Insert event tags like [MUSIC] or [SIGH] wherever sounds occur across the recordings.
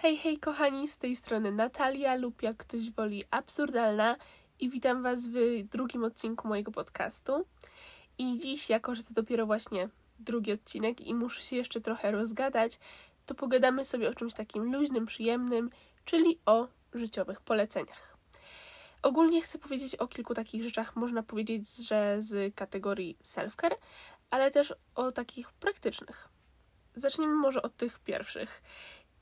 Hej, hej kochani, z tej strony Natalia lub jak ktoś woli absurdalna i witam Was w drugim odcinku mojego podcastu. I dziś, jako że to dopiero właśnie drugi odcinek i muszę się jeszcze trochę rozgadać, to pogadamy sobie o czymś takim luźnym, przyjemnym, czyli o życiowych poleceniach. Ogólnie chcę powiedzieć o kilku takich rzeczach, można powiedzieć, że z kategorii self-care, ale też o takich praktycznych. Zacznijmy może od tych pierwszych.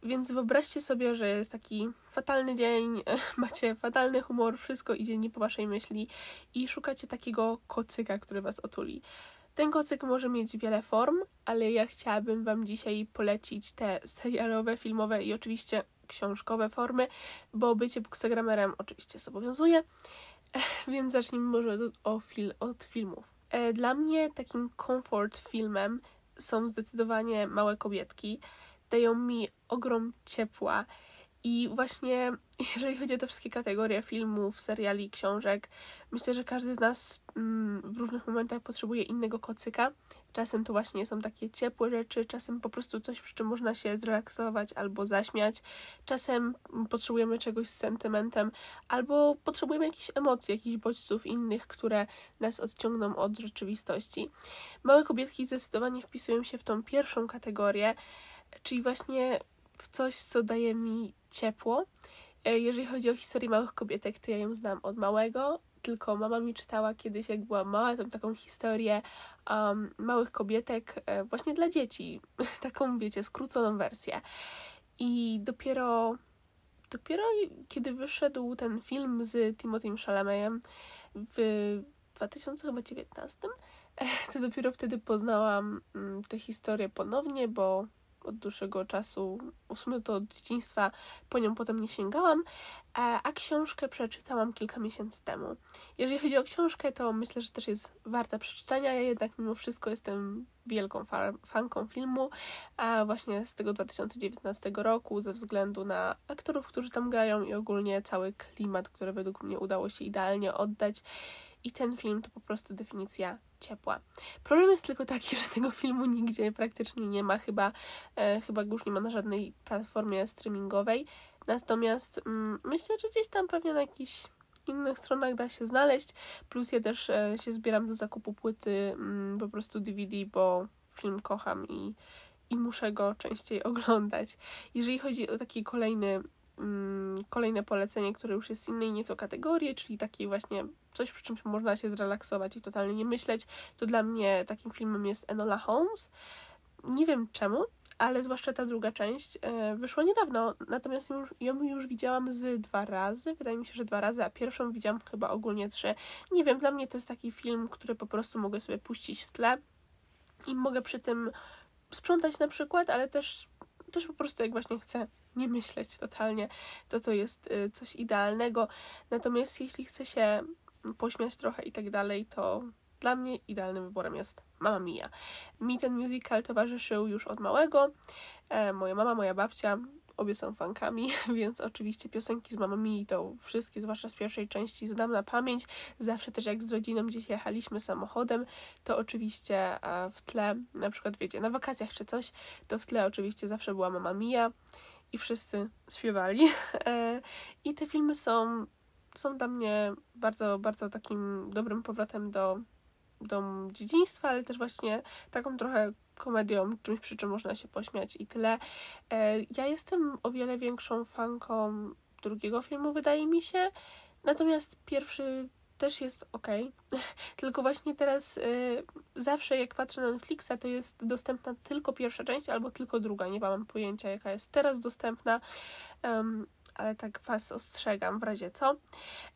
Więc wyobraźcie sobie, że jest taki fatalny dzień, [LAUGHS] macie fatalny humor, wszystko idzie nie po waszej myśli i szukacie takiego kocyka, który was otuli. Ten kocyk może mieć wiele form, ale ja chciałabym wam dzisiaj polecić te serialowe, filmowe i oczywiście książkowe formy, bo bycie bookstagramerem oczywiście zobowiązuje. [LAUGHS] Więc zacznijmy może o fil od filmów. E, dla mnie takim comfort filmem są zdecydowanie małe kobietki dają mi ogrom ciepła. I właśnie [LAUGHS] jeżeli chodzi o te wszystkie kategorie filmów, seriali, książek, myślę, że każdy z nas mm, w różnych momentach potrzebuje innego kocyka. Czasem to właśnie są takie ciepłe rzeczy, czasem po prostu coś, przy czym można się zrelaksować albo zaśmiać. Czasem potrzebujemy czegoś z sentymentem, albo potrzebujemy jakichś emocji, jakichś bodźców innych, które nas odciągną od rzeczywistości. Małe kobietki zdecydowanie wpisują się w tą pierwszą kategorię czyli właśnie w coś, co daje mi ciepło. E, jeżeli chodzi o historię małych kobietek, to ja ją znam od małego, tylko mama mi czytała kiedyś, jak była mała, tą taką historię um, małych kobietek e, właśnie dla dzieci. [LAUGHS] taką, wiecie, skróconą wersję. I dopiero, dopiero kiedy wyszedł ten film z Timothym Chalametem w 2019, [LAUGHS] to dopiero wtedy poznałam mm, tę historię ponownie, bo od dłuższego czasu, w sumie to od dzieciństwa po nią potem nie sięgałam, a, a książkę przeczytałam kilka miesięcy temu. Jeżeli chodzi o książkę, to myślę, że też jest warta przeczytania. Ja jednak mimo wszystko jestem wielką fanką filmu, a właśnie z tego 2019 roku, ze względu na aktorów, którzy tam grają i ogólnie cały klimat, który według mnie udało się idealnie oddać. I ten film to po prostu definicja ciepła. Problem jest tylko taki, że tego filmu nigdzie praktycznie nie ma, chyba, e, chyba go już nie ma na żadnej platformie streamingowej. Natomiast mm, myślę, że gdzieś tam pewnie na jakichś innych stronach da się znaleźć. Plus ja też e, się zbieram do zakupu płyty mm, po prostu DVD, bo film kocham i, i muszę go częściej [LAUGHS] oglądać. Jeżeli chodzi o taki kolejny Mm, kolejne polecenie, które już jest z innej nieco kategorii, czyli takiej właśnie coś, przy czymś można się zrelaksować i totalnie nie myśleć, to dla mnie takim filmem jest Enola Holmes. Nie wiem czemu, ale zwłaszcza ta druga część e, wyszła niedawno, natomiast ją, ją już widziałam z dwa razy, wydaje mi się, że dwa razy, a pierwszą widziałam chyba ogólnie trzy. Nie wiem, dla mnie to jest taki film, który po prostu mogę sobie puścić w tle i mogę przy tym sprzątać na przykład, ale też, też po prostu jak właśnie chcę nie myśleć totalnie, to to jest y, coś idealnego. Natomiast jeśli chce się pośmiać trochę i tak dalej, to dla mnie idealnym wyborem jest Mama Mia. Mi ten musical towarzyszył już od małego. E, moja mama, moja babcia, obie są fankami, [LAUGHS] więc oczywiście piosenki z Mama Mii to wszystkie, zwłaszcza z pierwszej części, znam na pamięć. Zawsze też jak z rodziną gdzieś jechaliśmy samochodem, to oczywiście w tle, na przykład wiecie, na wakacjach czy coś, to w tle oczywiście zawsze była Mama Mia i wszyscy śpiewali. [LAUGHS] E, I te filmy są, są dla mnie bardzo, bardzo takim dobrym powrotem do, do dzieciństwa, ale też właśnie taką trochę komedią, czymś przy czym można się pośmiać i tyle. E, ja jestem o wiele większą fanką drugiego filmu, wydaje mi się. Natomiast pierwszy też jest ok. [LAUGHS] tylko właśnie teraz y, zawsze jak patrzę na Netflixa, to jest dostępna tylko pierwsza część albo tylko druga. Nie mam pojęcia, jaka jest teraz dostępna. Um, ale tak Was ostrzegam w razie co.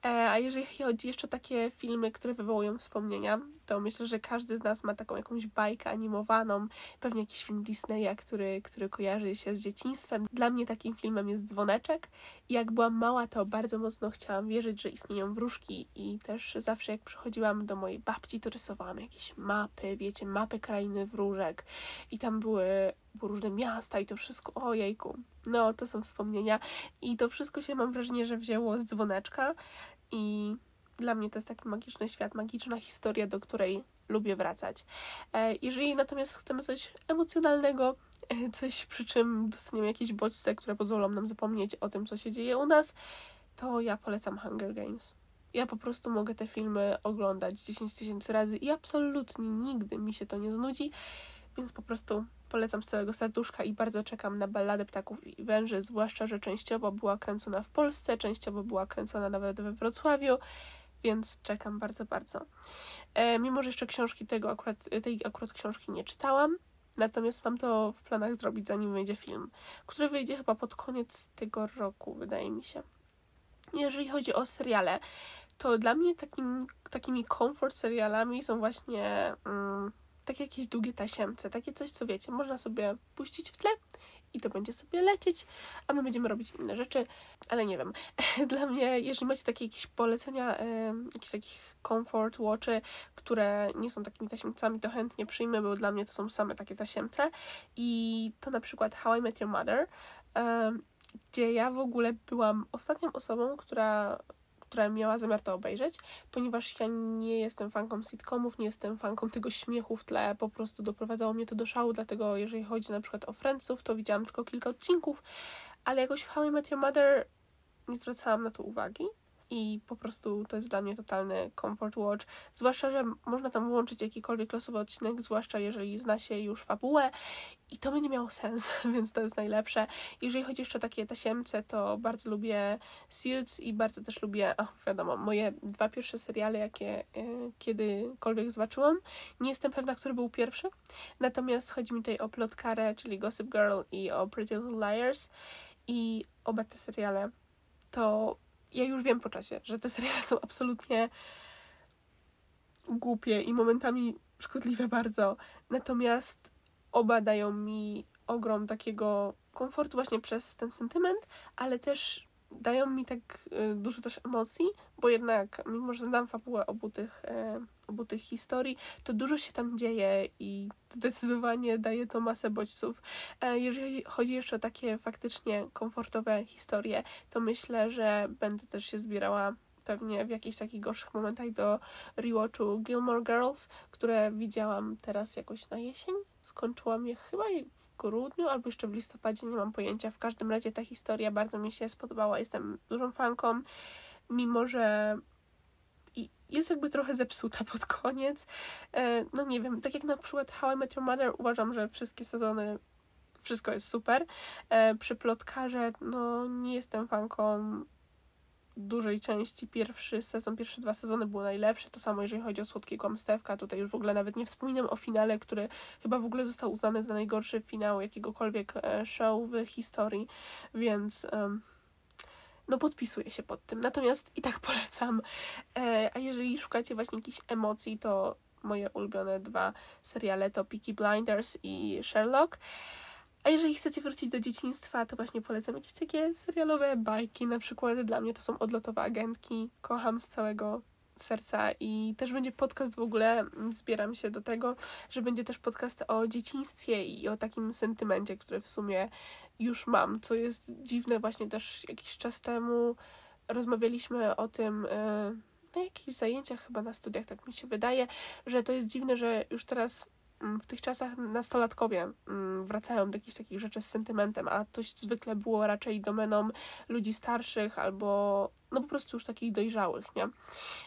E, a jeżeli chodzi jeszcze o takie filmy, które wywołują wspomnienia, to myślę, że każdy z nas ma taką jakąś bajkę animowaną, pewnie jakiś film Disneya, który, który kojarzy się z dzieciństwem. Dla mnie takim filmem jest Dzwoneczek. I jak byłam mała, to bardzo mocno chciałam wierzyć, że istnieją wróżki i też zawsze jak przychodziłam do mojej babci, to rysowałam jakieś mapy, wiecie, mapy krainy wróżek i tam były bo różne miasta i to wszystko, ojejku, no to są wspomnienia i to wszystko się mam wrażenie, że wzięło z dzwoneczka i Dla mnie to jest taki magiczny świat, magiczna historia, do której lubię wracać. E, jeżeli natomiast chcemy coś emocjonalnego, e, coś przy czym dostaniemy jakieś bodźce, które pozwolą nam zapomnieć o tym, co się dzieje u nas, to ja polecam Hunger Games. Ja po prostu mogę te filmy oglądać 10 tysięcy razy i absolutnie nigdy mi się to nie znudzi, więc po prostu polecam z całego serduszka i bardzo czekam na Balladę Ptaków i Węży, zwłaszcza, że częściowo była kręcona w Polsce, częściowo była kręcona nawet we Wrocławiu, więc czekam bardzo, bardzo. E, mimo, że jeszcze książki tego akurat, tej akurat książki nie czytałam, natomiast mam to w planach zrobić zanim wyjdzie film, który wyjdzie chyba pod koniec tego roku, wydaje mi się. Jeżeli chodzi o seriale, to dla mnie takim, takimi comfort serialami są właśnie mm, takie jakieś długie tasiemce, takie coś, co wiecie, można sobie puścić w tle i to będzie sobie lecieć, a my będziemy robić inne rzeczy, ale nie wiem. [LAUGHS] Dla mnie, jeżeli macie takie jakieś polecenia, e, jakieś takich comfort watchy, które nie są takimi tasiemcami, to chętnie przyjmę, bo dla mnie to są same takie tasiemce i to na przykład How I Met Your Mother, e, gdzie ja w ogóle byłam ostatnią osobą, która która miała zamiar to obejrzeć, ponieważ ja nie jestem fanką sitcomów, nie jestem fanką tego śmiechu w tle, po prostu doprowadzało mnie to do szału, dlatego jeżeli chodzi na przykład o Friendsów, to widziałam tylko kilka odcinków, ale jakoś w How I Met Your Mother nie zwracałam na to uwagi i po prostu to jest dla mnie totalny comfort watch. Zwłaszcza, że można tam włączyć jakikolwiek losowy odcinek, zwłaszcza jeżeli zna się już fabułę i to będzie miało sens, [LAUGHS] więc to jest najlepsze. Jeżeli chodzi jeszcze o takie tasiemce, to bardzo lubię Suits i bardzo też lubię, oh, wiadomo, moje dwa pierwsze seriale, jakie y, kiedykolwiek zobaczyłam. Nie jestem pewna, który był pierwszy, natomiast chodzi mi tutaj o Plotkarę, czyli Gossip Girl i o Pretty Little Liars i oba te seriale to ja już wiem po czasie, że te seriale są absolutnie głupie i momentami szkodliwe bardzo. Natomiast oba dają mi ogrom takiego komfortu właśnie przez ten sentyment, ale też dają mi tak y, dużo też emocji, bo jednak, mimo że znam fabułę obu tych, y, obu tych historii, to dużo się tam dzieje i zdecydowanie daje to masę bodźców. E, jeżeli chodzi jeszcze o takie faktycznie komfortowe historie, to myślę, że będę też się zbierała pewnie w jakichś takich gorszych momentach do rewatchu Gilmore Girls, które widziałam teraz jakoś na jesień. Skończyłam je chyba grudniu albo jeszcze w listopadzie, nie mam pojęcia. W każdym razie ta historia bardzo mi się spodobała. Jestem dużą fanką, mimo że jest jakby trochę zepsuta pod koniec. E, no nie wiem, tak jak na przykład How I Met Your Mother uważam, że wszystkie sezony wszystko jest super. E, przy plotkarze no nie jestem fanką dużej części pierwszy sezon, pierwsze dwa sezony było najlepsze. To samo jeżeli chodzi o Słodkiego Amstewka. Tutaj już w ogóle nawet nie wspominam o finale, który chyba w ogóle został uznany za najgorszy finał jakiegokolwiek e, show w historii, więc um, no podpisuję się pod tym. Natomiast i tak [LAUGHS] polecam. E, a jeżeli szukacie właśnie jakichś emocji, to moje ulubione dwa seriale to Peaky Blinders i Sherlock. A jeżeli chcecie wrócić do dzieciństwa, to właśnie polecam jakieś takie serialowe bajki. Na przykład dla mnie to są odlotowe agentki. Kocham z całego serca i też będzie podcast w ogóle, zbieram się do tego, że będzie też podcast o dzieciństwie i o takim sentymencie, który w sumie już mam, co jest dziwne właśnie też jakiś czas temu rozmawialiśmy o tym e, na jakichś zajęciach chyba na studiach, tak mi się wydaje, że to jest dziwne, że już teraz Mm, w tych czasach nastolatkowie wracają do jakichś takich rzeczy z sentymentem, a to zwykle było raczej domeną ludzi starszych albo no po prostu już takich dojrzałych, nie?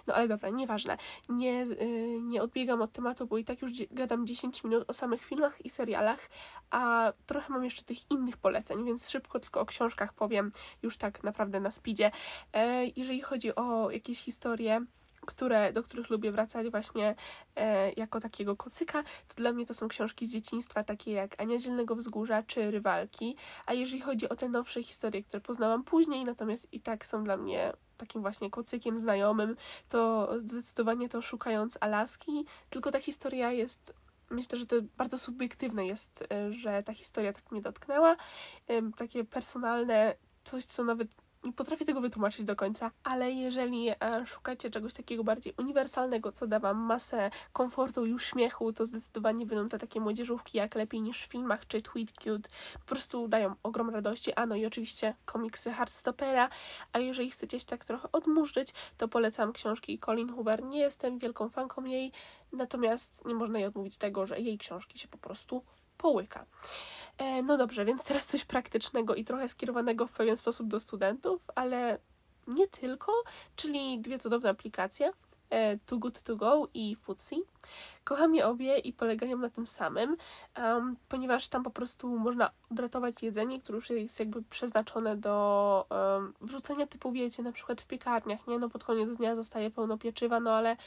No ale dobra, nieważne. Nie, yy, nie odbiegam od tematu, bo i tak już gadam 10 minut o samych filmach i serialach, a trochę mam jeszcze tych innych poleceń, więc szybko tylko o książkach powiem już tak naprawdę na speedzie. Yy, jeżeli chodzi o jakieś historie, które, do których lubię wracać właśnie e, jako takiego kocyka, to dla mnie to są książki z dzieciństwa, takie jak Ania Zielnego Wzgórza czy Rywalki. A jeżeli chodzi o te nowsze historie, które poznałam później, natomiast i tak są dla mnie takim właśnie kocykiem znajomym, to zdecydowanie to Szukając Alaski, tylko ta historia jest myślę, że to bardzo subiektywne jest, e, że ta historia tak mnie dotknęła. Takie personalne, coś, co nawet nie potrafię tego wytłumaczyć do końca, ale jeżeli e, szukacie czegoś takiego bardziej uniwersalnego, co da Wam masę komfortu i uśmiechu, to zdecydowanie będą to takie młodzieżówki jak lepiej niż w filmach czy Tweet Cute. Po prostu dają ogrom radości. A no i oczywiście komiksy Hardstopera. A jeżeli chcecie się tak trochę odmurzyć, to polecam książki Colin Hoover. Nie jestem wielką fanką jej, natomiast nie można jej odmówić tego, że jej książki się po prostu połyka. E, no dobrze, więc teraz coś praktycznego i trochę skierowanego w pewien sposób do studentów, ale nie tylko, czyli dwie cudowne aplikacje. E, Too Good To Go i Foodsie. Kocham je obie i polegają na tym samym, um, ponieważ tam po prostu można odratować jedzenie, które już jest jakby przeznaczone do um, wrzucenia typu, wiecie, na przykład w piekarniach, nie? No pod koniec dnia zostaje pełno pieczywa, no ale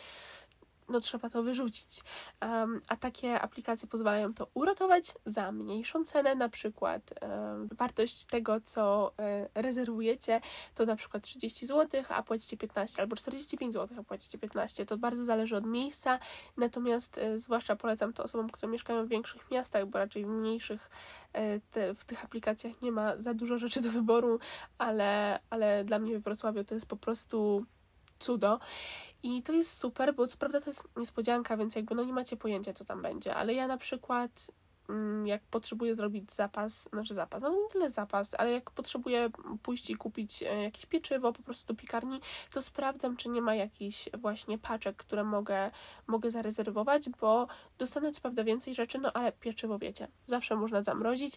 no trzeba to wyrzucić. Um, a takie aplikacje pozwalają to uratować za mniejszą cenę, na przykład um, wartość tego, co um, rezerwujecie, to na przykład 30 zł, a płacicie 15, albo 45 zł, a płacicie 15. To bardzo zależy od miejsca, natomiast e, zwłaszcza polecam to osobom, które mieszkają w większych miastach, bo raczej w mniejszych e, te, w tych aplikacjach nie ma za dużo rzeczy do wyboru, ale, ale dla mnie w Wrocławiu to jest po prostu cudo. I to jest super, bo co prawda to jest niespodzianka, więc jakby no nie macie pojęcia, co tam będzie, ale ja na przykład jak potrzebuję zrobić zapas, znaczy zapas, no nie tyle zapas, ale jak potrzebuję pójść i kupić e, jakieś pieczywo po prostu do piekarni, to sprawdzam, czy nie ma jakichś właśnie paczek, które mogę, mogę zarezerwować, bo dostanę co prawda więcej rzeczy, no ale pieczywo wiecie, zawsze można zamrozić,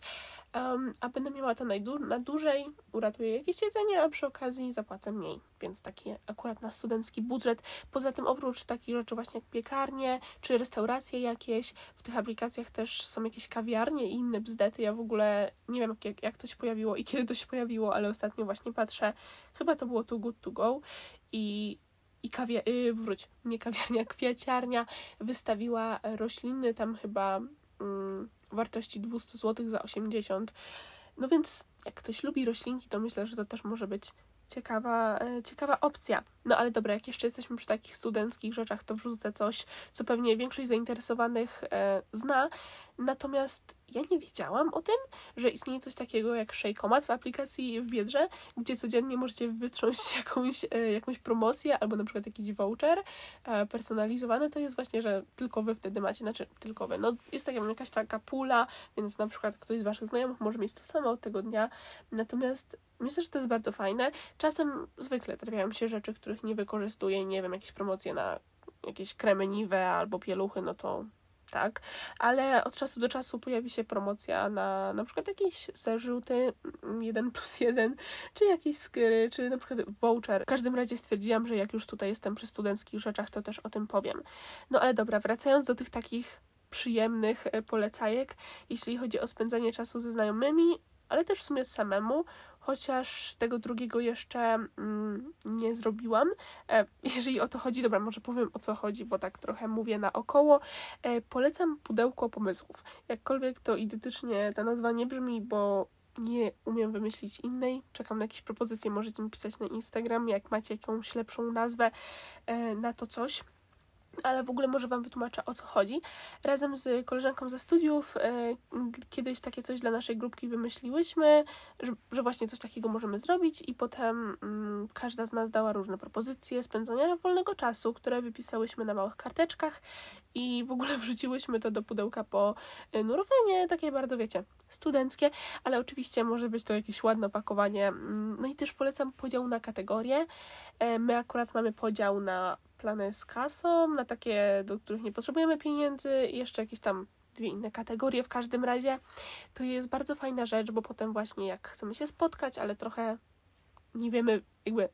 um, a będę miała to najdłu- na dłużej, uratuję jakieś jedzenie, a przy okazji zapłacę mniej, więc taki akurat na studencki budżet. Poza tym oprócz takich rzeczy właśnie jak piekarnie, czy restauracje jakieś, w tych aplikacjach też są jakieś jakieś kawiarnie i inne bzdety. Ja w ogóle nie wiem, jak, jak to się pojawiło i kiedy to się pojawiło, ale ostatnio właśnie patrzę, chyba to było Too Good To Go i i kawia, yy, wróć, nie kawiarnia, [LAUGHS] kwiaciarnia wystawiła rośliny tam chyba mm, wartości 200 zł za 80. No więc jak ktoś lubi roślinki, to myślę, że to też może być ciekawa, e, ciekawa opcja. No ale dobra, jak jeszcze jesteśmy przy takich studenckich rzeczach, to wrzucę coś, co pewnie większość zainteresowanych e, zna. Natomiast ja nie wiedziałam o tym, że istnieje coś takiego jak Shakeomat w aplikacji w Biedrze, gdzie codziennie możecie wytrząść [LAUGHS] jakąś, e, jakąś promocję albo na przykład jakiś voucher e, personalizowany. To jest właśnie, że tylko wy wtedy macie, znaczy tylko wy. No jest taka jakaś taka pula, więc na przykład ktoś z waszych znajomych może mieć to samo od tego dnia. Natomiast myślę, że to jest bardzo fajne. Czasem zwykle trafiają się rzeczy, których nie wykorzystuję, nie wiem, jakieś promocje na jakieś kremy Nive albo pieluchy, no to tak, ale od czasu do czasu pojawi się promocja na na przykład jakieś zarzuty 1 plus 1, czy jakieś skry, czy na przykład voucher. W każdym razie stwierdziłam, że jak już tutaj jestem przy studenckich rzeczach, to też o tym powiem. No ale dobra, wracając do tych takich przyjemnych e, polecajek, jeśli chodzi o spędzanie czasu ze znajomymi, ale też w sumie samemu, chociaż tego drugiego jeszcze mm, nie zrobiłam. E, [LAUGHS] jeżeli o to chodzi, dobra, może powiem o co chodzi, bo tak trochę mówię naokoło. E, polecam pudełko pomysłów. Jakkolwiek to identycznie ta nazwa nie brzmi, bo nie umiem wymyślić innej. Czekam na jakieś propozycje, możecie mi pisać na Instagram, jak macie jakąś lepszą nazwę e, na to coś ale w ogóle może Wam wytłumaczę o co chodzi. Razem z koleżanką ze studiów e, kiedyś takie coś dla naszej grupki wymyśliłyśmy, że, że właśnie coś takiego możemy zrobić i potem mm, każda z nas dała różne propozycje spędzania wolnego czasu, które wypisałyśmy na małych karteczkach i w ogóle [LAUGHS] wrzuciłyśmy to do pudełka po e, nurowanie, takie bardzo wiecie, studenckie, ale oczywiście może być to jakieś ładne opakowanie. Mm, no i też polecam podział na kategorie. E, my akurat mamy podział na plany z kasą, na takie, do których nie potrzebujemy pieniędzy i jeszcze jakieś tam dwie inne kategorie w każdym razie. To jest bardzo fajna rzecz, bo potem właśnie jak chcemy się spotkać, ale trochę nie wiemy jakby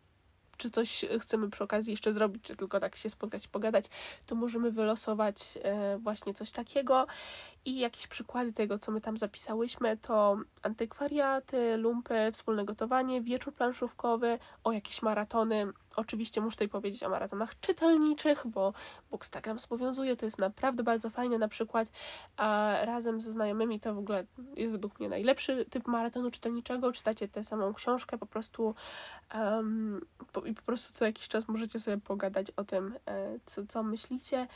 czy coś chcemy przy okazji jeszcze zrobić, czy tylko tak się spotkać, pogadać, to możemy wylosować e, właśnie coś takiego. I jakieś przykłady tego, co my tam zapisałyśmy, to antykwariaty, lumpy, wspólne gotowanie, wieczór planszówkowy, o jakieś maratony. Oczywiście muszę tutaj powiedzieć o maratonach czytelniczych, bo Bookstagram zobowiązuje, to jest naprawdę bardzo fajne. Na przykład a razem ze znajomymi to w ogóle jest według mnie najlepszy typ maratonu czytelniczego. Czytacie tę samą książkę, po prostu um, po, i po prostu co jakiś czas możecie sobie pogadać o tym, e, co, co myślicie.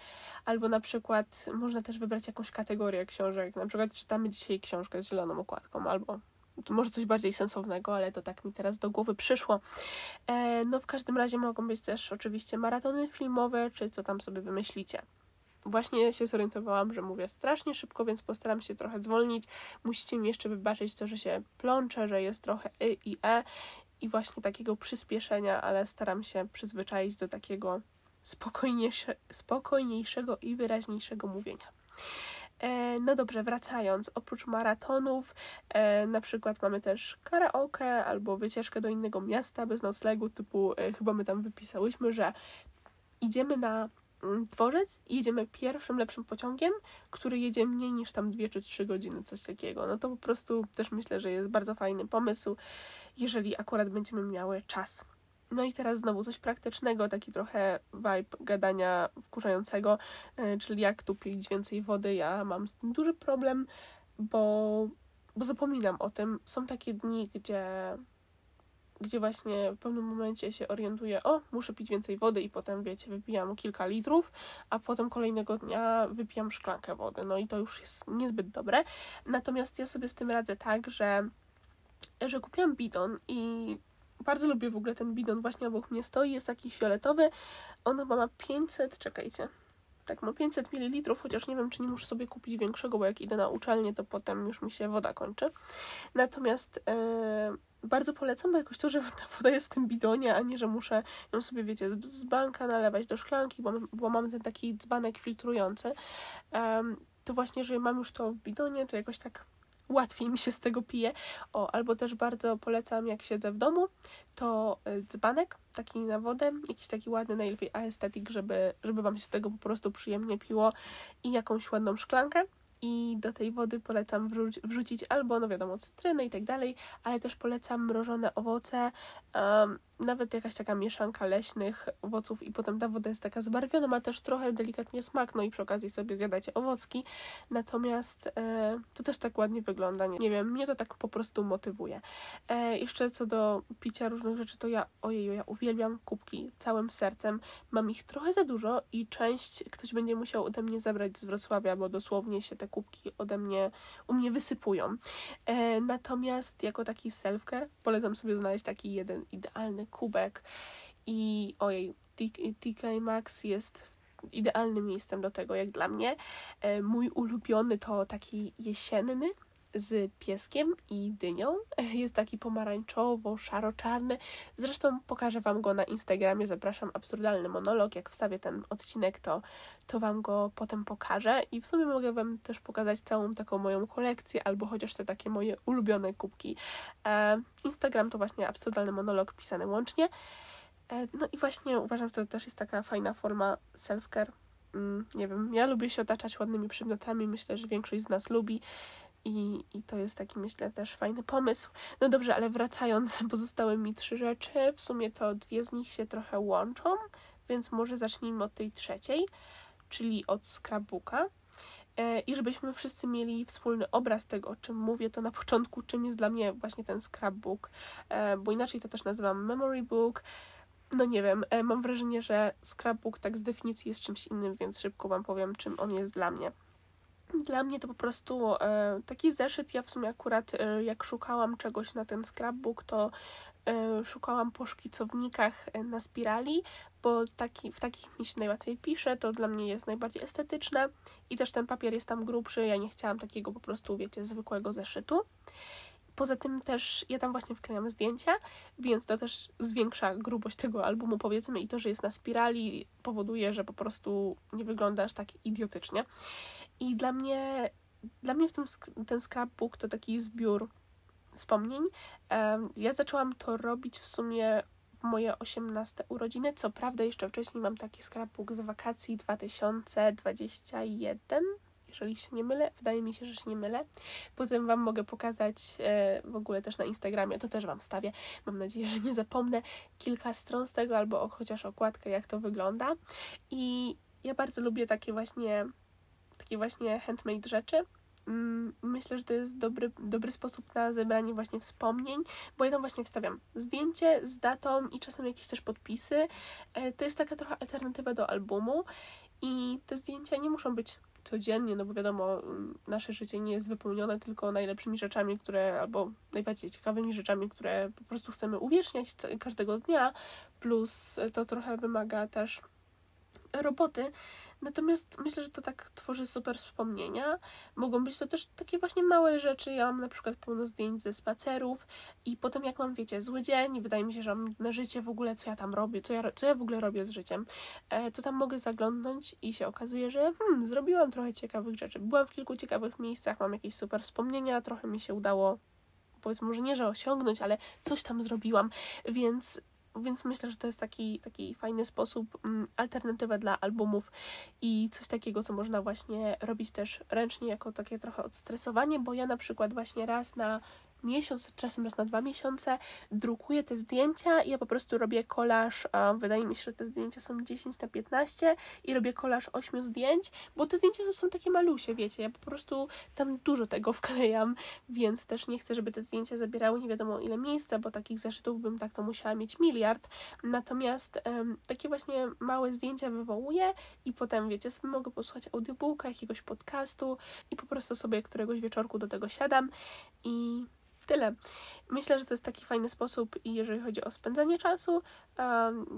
Albo na przykład można też wybrać jakąś kategorię książek. Na przykład czytamy dzisiaj książkę z zieloną okładką, albo może coś bardziej sensownego, ale to tak mi teraz do głowy przyszło. E, no w każdym razie mogą być też oczywiście maratony filmowe, czy co tam sobie wymyślicie. Właśnie się zorientowałam, że mówię strasznie szybko, więc postaram się trochę zwolnić. Musicie mi jeszcze wybaczyć to, że się plączę, że jest trochę y i e i właśnie takiego przyspieszenia, ale staram się przyzwyczaić do takiego spokojniejsze, spokojniejszego i wyraźniejszego mówienia. E, no dobrze, wracając, oprócz maratonów, e, na przykład mamy też karaoke albo wycieczkę do innego miasta bez noclegu, typu e, chyba my tam wypisałyśmy, że idziemy na mm, dworzec i jedziemy pierwszym lepszym pociągiem, który jedzie mniej niż tam 2 czy 3 godziny, coś takiego. No to po prostu też myślę, że jest bardzo fajny pomysł, jeżeli akurat będziemy miały czas. No i teraz znowu coś praktycznego, taki trochę vibe gadania wkurzającego, e, czyli jak tu pić więcej wody. Ja mam z tym duży problem, bo, bo zapominam o tym. Są takie dni, gdzie, gdzie właśnie w pewnym momencie się orientuję, o, muszę pić więcej wody i potem, wiecie, wypijam kilka litrów, a potem kolejnego dnia wypijam szklankę wody. No i to już jest niezbyt dobre. Natomiast ja sobie z tym radzę tak, że że kupiłam bidon i bardzo lubię w ogóle ten bidon, właśnie obok mnie stoi, jest taki fioletowy. On chyba ma 500, czekajcie, tak, ma 500 ml, chociaż nie wiem, czy nie muszę sobie kupić większego, bo jak idę na uczelnię, to potem już mi się woda kończy. Natomiast e, bardzo polecam, bo jakoś to, że ta woda jest w tym bidonie, a nie, że muszę ją sobie, wiecie, z banka nalewać do szklanki, bo, bo mamy ten taki dzbanek filtrujący. E, to właśnie, że mam już to w bidonie, to jakoś tak łatwiej mi się z tego pije. O, albo też bardzo polecam, jak siedzę w domu, to y, dzbanek, taki na wodę, jakiś taki ładny, najlepiej aesthetic, żeby, żeby Wam się z tego po prostu przyjemnie piło i jakąś ładną szklankę i do tej wody polecam wrzu- wrzucić albo, no wiadomo, cytrynę i tak dalej, ale też polecam mrożone owoce, um, nawet jakaś taka mieszanka leśnych owoców i potem ta woda jest taka zbarwiona, ma też trochę delikatnie smak, no i przy okazji sobie zjadacie owocki, natomiast e, to też tak ładnie wygląda, nie, nie, wiem, mnie to tak po prostu motywuje. E, jeszcze co do picia różnych rzeczy, to ja, ojeju, ja uwielbiam kubki całym sercem, mam ich trochę za dużo i część ktoś będzie musiał ode mnie zabrać z Wrocławia, bo dosłownie się te kubki ode mnie, u mnie wysypują. E, natomiast jako taki self-care polecam sobie znaleźć taki jeden idealny kubek i ojej, TK Maxx jest idealnym miejscem do tego, jak dla mnie. E, mój ulubiony to taki jesienny, z pieskiem i dynią. [LAUGHS] Jest taki pomarańczowo-szaro-czarny. Zresztą pokażę Wam go na Instagramie. Zapraszam, absurdalny monolog. Jak wstawię ten odcinek, to, to Wam go potem pokażę. I w sumie mogę Wam też pokazać całą taką moją kolekcję, albo chociaż te takie moje ulubione kubki. E, Instagram to właśnie absurdalny monolog pisany łącznie. E, no i właśnie uważam, że to też jest taka fajna forma self-care. Mm, nie wiem, ja lubię się otaczać ładnymi przedmiotami. Myślę, że większość z nas lubi. I, I to jest taki, myślę, też fajny pomysł. No dobrze, ale wracając, [LAUGHS] pozostały mi trzy rzeczy. W sumie to dwie z nich się trochę łączą, więc może zacznijmy od tej trzeciej, czyli od scrapbooka. E, I żebyśmy wszyscy mieli wspólny obraz tego, o czym mówię, to na początku, czym jest dla mnie właśnie ten scrapbook, e, bo inaczej to też nazywam memory book. No nie wiem, e, mam wrażenie, że scrapbook tak z definicji jest czymś innym, więc szybko Wam powiem, czym on jest dla mnie. Dla mnie to po prostu e, taki zeszyt. Ja w sumie akurat e, jak szukałam czegoś na ten scrapbook, to e, szukałam po szkicownikach na spirali, bo taki, w takich mi się najłatwiej pisze, to dla mnie jest najbardziej estetyczne i też ten papier jest tam grubszy. Ja nie chciałam takiego po prostu, wiecie, zwykłego zeszytu. Poza tym też ja tam właśnie wklejam zdjęcia, więc to też zwiększa grubość tego albumu, powiedzmy, i to, że jest na spirali, powoduje, że po prostu nie wygląda aż tak idiotycznie. I dla mnie, dla mnie w tym ten scrapbook to taki zbiór wspomnień. Ja zaczęłam to robić w sumie w moje 18 urodziny. Co prawda, jeszcze wcześniej mam taki scrapbook z wakacji 2021, jeżeli się nie mylę. Wydaje mi się, że się nie mylę. Potem Wam mogę pokazać e, w ogóle też na Instagramie, to też Wam wstawię. Mam nadzieję, że nie zapomnę kilka stron z tego, albo chociaż okładkę, jak to wygląda. I ja bardzo lubię takie właśnie takie właśnie handmade rzeczy. Mm, myślę, że to jest dobry, dobry sposób na zebranie właśnie wspomnień, bo ja tam właśnie wstawiam zdjęcie z datą i czasem jakieś też podpisy. E, to jest taka trochę alternatywa do albumu i te zdjęcia nie muszą być codziennie, no bo wiadomo, mm, nasze życie nie jest wypełnione tylko najlepszymi rzeczami, które, albo najbardziej ciekawymi rzeczami, które po prostu chcemy uwieczniać każdego dnia, plus to trochę wymaga też roboty. Natomiast myślę, że to tak tworzy super wspomnienia. Mogą być to też takie właśnie małe rzeczy. Ja mam na przykład pełno zdjęć ze spacerów i potem jak mam, wiecie, zły dzień, wydaje mi się, że mam na życie w ogóle, co ja tam robię, co ja, co ja w ogóle robię z życiem, e, to tam mogę zaglądnąć i się okazuje, że hmm, zrobiłam trochę ciekawych rzeczy. Byłam w kilku ciekawych miejscach, mam jakieś super wspomnienia, trochę mi się udało powiedzmy może nie, że osiągnąć, ale coś tam zrobiłam, więc więc myślę, że to jest taki, taki fajny sposób, mm, alternatywa dla albumów i coś takiego, co można właśnie robić też ręcznie, jako takie trochę odstresowanie, bo ja na przykład właśnie raz na miesiąc, czasem raz na dwa miesiące drukuję te zdjęcia i ja po prostu robię kolaż, wydaje mi się, że te zdjęcia są 10 na 15 i robię kolaż 8 zdjęć, bo te zdjęcia są takie malusie, wiecie, ja po prostu tam dużo tego [LAUGHS] wklejam, więc też nie chcę, żeby te zdjęcia zabierały nie wiadomo ile miejsca, bo takich zeszytów bym tak to musiała mieć miliard, natomiast um, takie właśnie małe zdjęcia wywołuję i potem, wiecie, sobie mogę posłuchać audiobooka, jakiegoś podcastu i po prostu sobie któregoś wieczorku do tego siadam i tyle. Myślę, że to jest taki fajny sposób jeżeli chodzi o spędzanie czasu,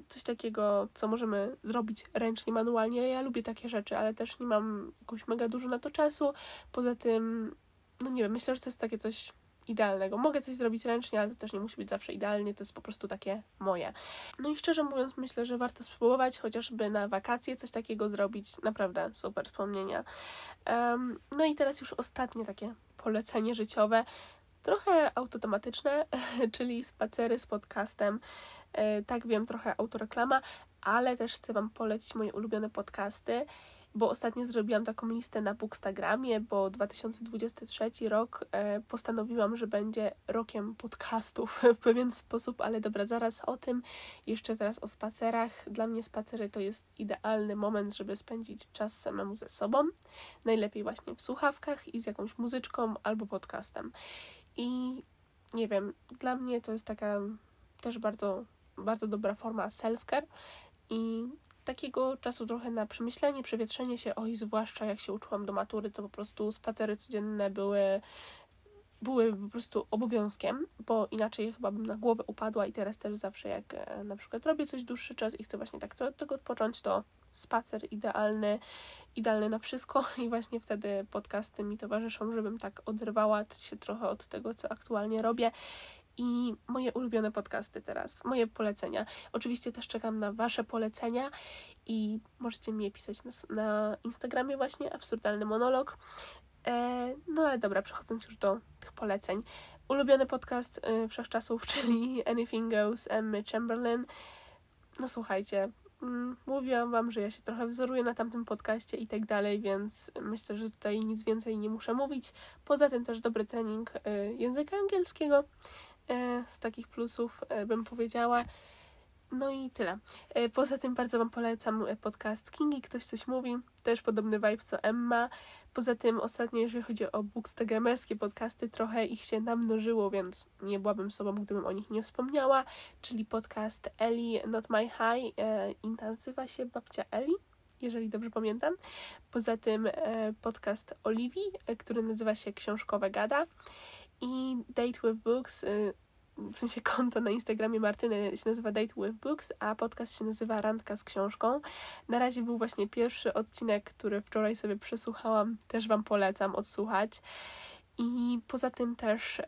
coś takiego, co możemy zrobić ręcznie, manualnie. Ja lubię takie rzeczy, ale też nie mam jakoś mega dużo na to czasu. Poza tym, no nie wiem, myślę, że to jest takie coś idealnego. Mogę coś zrobić ręcznie, ale to też nie musi być zawsze idealnie, to jest po prostu takie moje. No i szczerze mówiąc, myślę, że warto spróbować chociażby na wakacje coś takiego zrobić. Naprawdę super wspomnienia. No i teraz już ostatnie takie polecenie życiowe trochę autotematyczne, [LAUGHS] czyli spacery z podcastem. E, tak wiem, trochę autoreklama, ale też chcę Wam polecić moje ulubione podcasty, bo ostatnio zrobiłam taką listę na Bookstagramie, bo 2023 rok e, postanowiłam, że będzie rokiem podcastów [LAUGHS] w pewien sposób, ale dobra, zaraz o tym. Jeszcze teraz o spacerach. Dla mnie spacery to jest idealny moment, żeby spędzić czas samemu ze sobą. Najlepiej właśnie w słuchawkach i z jakąś muzyczką albo podcastem. I nie wiem, dla mnie to jest taka też bardzo, bardzo dobra forma self-care i takiego czasu trochę na przemyślenie, przewietrzenie się, oj, zwłaszcza jak się uczyłam do matury, to po prostu spacery codzienne były były po prostu obowiązkiem, bo inaczej chyba bym na głowę upadła i teraz też zawsze jak e, na przykład robię coś dłuższy czas i chcę właśnie tak tego odpocząć, to spacer idealny, idealny na wszystko [LAUGHS] i właśnie wtedy podcasty mi towarzyszą, żebym tak oderwała się trochę od tego, co aktualnie robię. I moje ulubione podcasty teraz, moje polecenia. Oczywiście też czekam na Wasze polecenia i możecie mi je pisać na, na Instagramie właśnie, absurdalny monolog. E, no ale dobra, przechodząc już do tych poleceń. Ulubiony podcast y, wszechczasów, [LAUGHS] czyli Anything Goes Emmy Chamberlain. No słuchajcie, mówiłam Wam, że ja się trochę wzoruję na tamtym podcaście i tak dalej, więc myślę, że tutaj nic więcej nie muszę mówić. Poza tym też dobry trening y, języka angielskiego. Y, z takich plusów y, bym powiedziała. No i tyle. Y, poza tym bardzo Wam polecam podcast Kingi, ktoś coś mówi. Też podobny vibe co Emma. Poza tym ostatnio, jeżeli chodzi o bookstagramerskie podcasty, trochę ich się namnożyło, więc nie byłabym sobą, gdybym o nich nie wspomniała, czyli podcast Ellie Not My High e, i nazywa się Babcia Ellie jeżeli dobrze pamiętam. Poza tym e, podcast Oliwii, e, który nazywa się Książkowe Gada i Date with Books, e, w sensie [LAUGHS] konto na Instagramie Martyny się nazywa Date with Books, a podcast się nazywa Randka z książką. Na razie był właśnie pierwszy odcinek, który wczoraj sobie przesłuchałam, też Wam polecam odsłuchać. I poza tym też,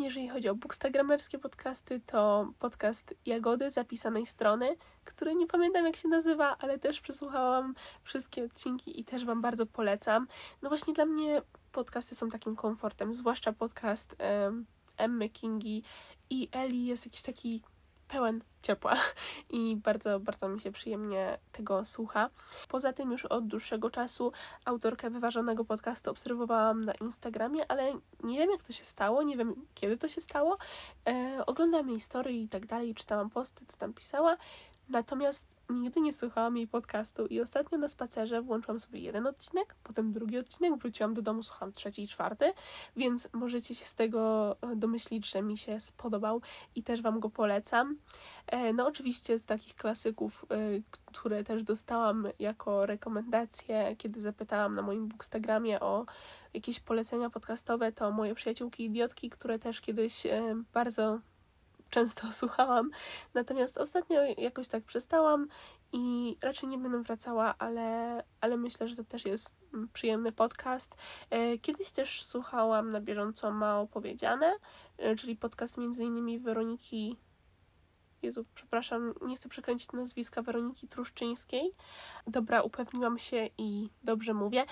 jeżeli chodzi o bookstagramerskie podcasty, to podcast Jagody zapisanej strony, który nie pamiętam jak się nazywa, ale też przesłuchałam wszystkie odcinki i też Wam bardzo polecam. No właśnie dla mnie podcasty są takim komfortem, zwłaszcza podcast Emmy Kingi i Eli jest jakiś taki pełen ciepła [LAUGHS] i bardzo, bardzo mi się przyjemnie tego słucha. Poza tym już od dłuższego czasu autorkę wyważonego podcastu obserwowałam na Instagramie, ale nie wiem jak to się stało, nie wiem kiedy to się stało. E, oglądam jej story i tak dalej, czytałam posty, co tam pisała. Natomiast nigdy nie słuchałam jej podcastu i ostatnio na spacerze włączyłam sobie jeden odcinek, potem drugi odcinek, wróciłam do domu, słuchałam trzeci i czwarty, więc możecie się z tego e, domyślić, że mi się spodobał i też Wam go polecam. E, no oczywiście z takich klasyków, e, które też dostałam jako rekomendacje, kiedy zapytałam na moim Bookstagramie o jakieś polecenia podcastowe, to moje przyjaciółki idiotki, które też kiedyś bardzo często [LAUGHS] słuchałam. Natomiast ostatnio jakoś tak przestałam i raczej nie będę wracała, ale, ale myślę, że to też jest mm, przyjemny podcast. E, kiedyś też słuchałam na bieżąco Mało Powiedziane, e, czyli podcast między innymi Weroniki Jezu, przepraszam, nie chcę przekręcić nazwiska Weroniki Truszczyńskiej. Dobra, upewniłam się i dobrze mówię.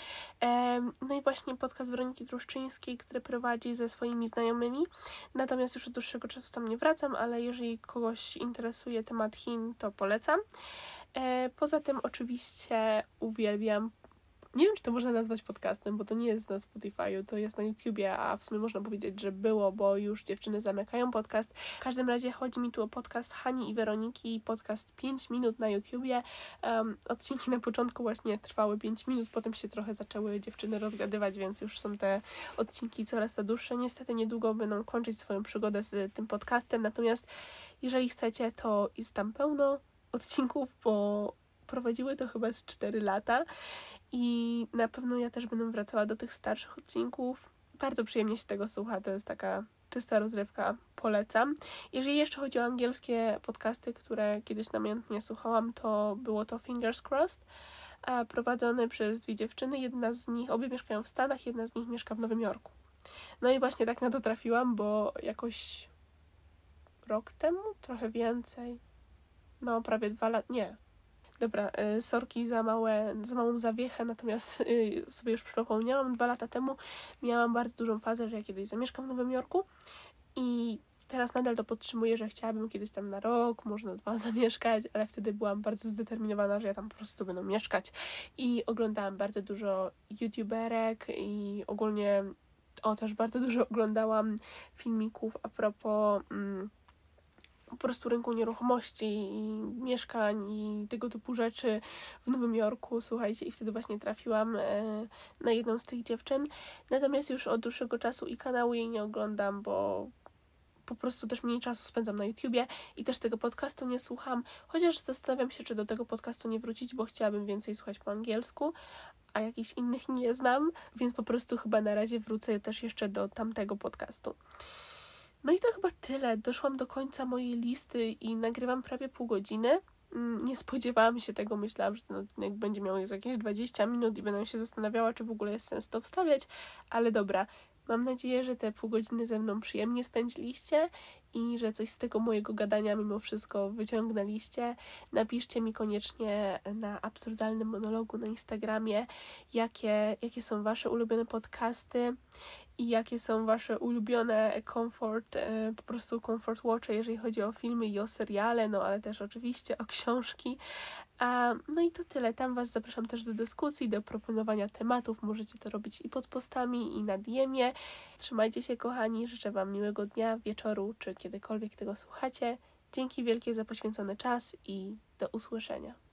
No i właśnie podcast Weroniki Truszczyńskiej, który prowadzi ze swoimi znajomymi. Natomiast już od dłuższego czasu tam nie wracam, ale jeżeli kogoś interesuje temat Chin, to polecam. E, poza tym oczywiście uwielbiam nie wiem, czy to można nazwać podcastem, bo to nie jest na Spotify'u, to jest na YouTubie, a w sumie można powiedzieć, że było, bo już dziewczyny zamykają podcast. W każdym razie chodzi mi tu o podcast Hani i Weroniki, podcast 5 minut na YouTubie. Um, odcinki na początku właśnie trwały 5 minut, potem się trochę zaczęły dziewczyny rozgadywać, więc już są te odcinki coraz to dłuższe. Niestety niedługo będą kończyć swoją przygodę z tym podcastem, natomiast jeżeli chcecie, to jest tam pełno odcinków, bo prowadziły to chyba z 4 lata i na pewno ja też będę wracała do tych starszych odcinków. Bardzo przyjemnie się tego słucha, to jest taka czysta rozrywka, polecam. Jeżeli jeszcze chodzi o angielskie podcasty, które kiedyś namiętnie słuchałam, to było to Fingers Crossed, prowadzone przez dwie dziewczyny. Jedna z nich, obie mieszkają w Stanach, jedna z nich mieszka w Nowym Jorku. No i właśnie tak na to trafiłam, bo jakoś rok temu, trochę więcej, no prawie dwa lata, nie, Dobra, y, sorki za, małe, za małą zawiechę, natomiast y, sobie już przypomniałam, dwa lata temu miałam bardzo dużą fazę, że ja kiedyś zamieszkam w Nowym Jorku i teraz nadal to podtrzymuję, że chciałabym kiedyś tam na rok, może na dwa [LAUGHS] zamieszkać, ale wtedy byłam bardzo zdeterminowana, że ja tam po prostu będę mieszkać. I oglądałam bardzo dużo youtuberek i ogólnie o, też bardzo dużo oglądałam filmików a propos... Mm, po prostu rynku nieruchomości i mieszkań i tego typu rzeczy w Nowym Jorku, słuchajcie, i wtedy właśnie trafiłam e, na jedną z tych dziewczyn. Natomiast już od dłuższego czasu i kanału jej nie oglądam, bo po prostu też mniej czasu spędzam na YouTubie i też tego podcastu nie słucham, chociaż zastanawiam się, czy do tego podcastu nie wrócić, bo chciałabym więcej słuchać po angielsku, a jakichś innych nie znam, więc po prostu chyba na razie wrócę też jeszcze do tamtego podcastu. No i to chyba tyle. Doszłam do końca mojej listy i nagrywam prawie pół godziny. Mm, nie spodziewałam się tego, myślałam, że ten odcinek będzie miał jakieś 20 minut i będę się zastanawiała, czy w ogóle jest sens to wstawiać, ale dobra. Mam nadzieję, że te pół godziny ze mną przyjemnie spędziliście i że coś z tego mojego gadania mimo wszystko wyciągnęliście. Napiszcie mi koniecznie na absurdalnym monologu na Instagramie, jakie, jakie są Wasze ulubione podcasty i jakie są Wasze ulubione comfort, e, po prostu comfort watche, jeżeli chodzi o filmy i o seriale, no ale też oczywiście o książki. No i to tyle. Tam Was zapraszam też do dyskusji, do proponowania tematów. Możecie to robić i pod postami, i na DM-ie. Trzymajcie się, kochani. Życzę Wam miłego dnia, wieczoru, czy kiedykolwiek tego słuchacie. Dzięki wielkie za poświęcony czas i do usłyszenia.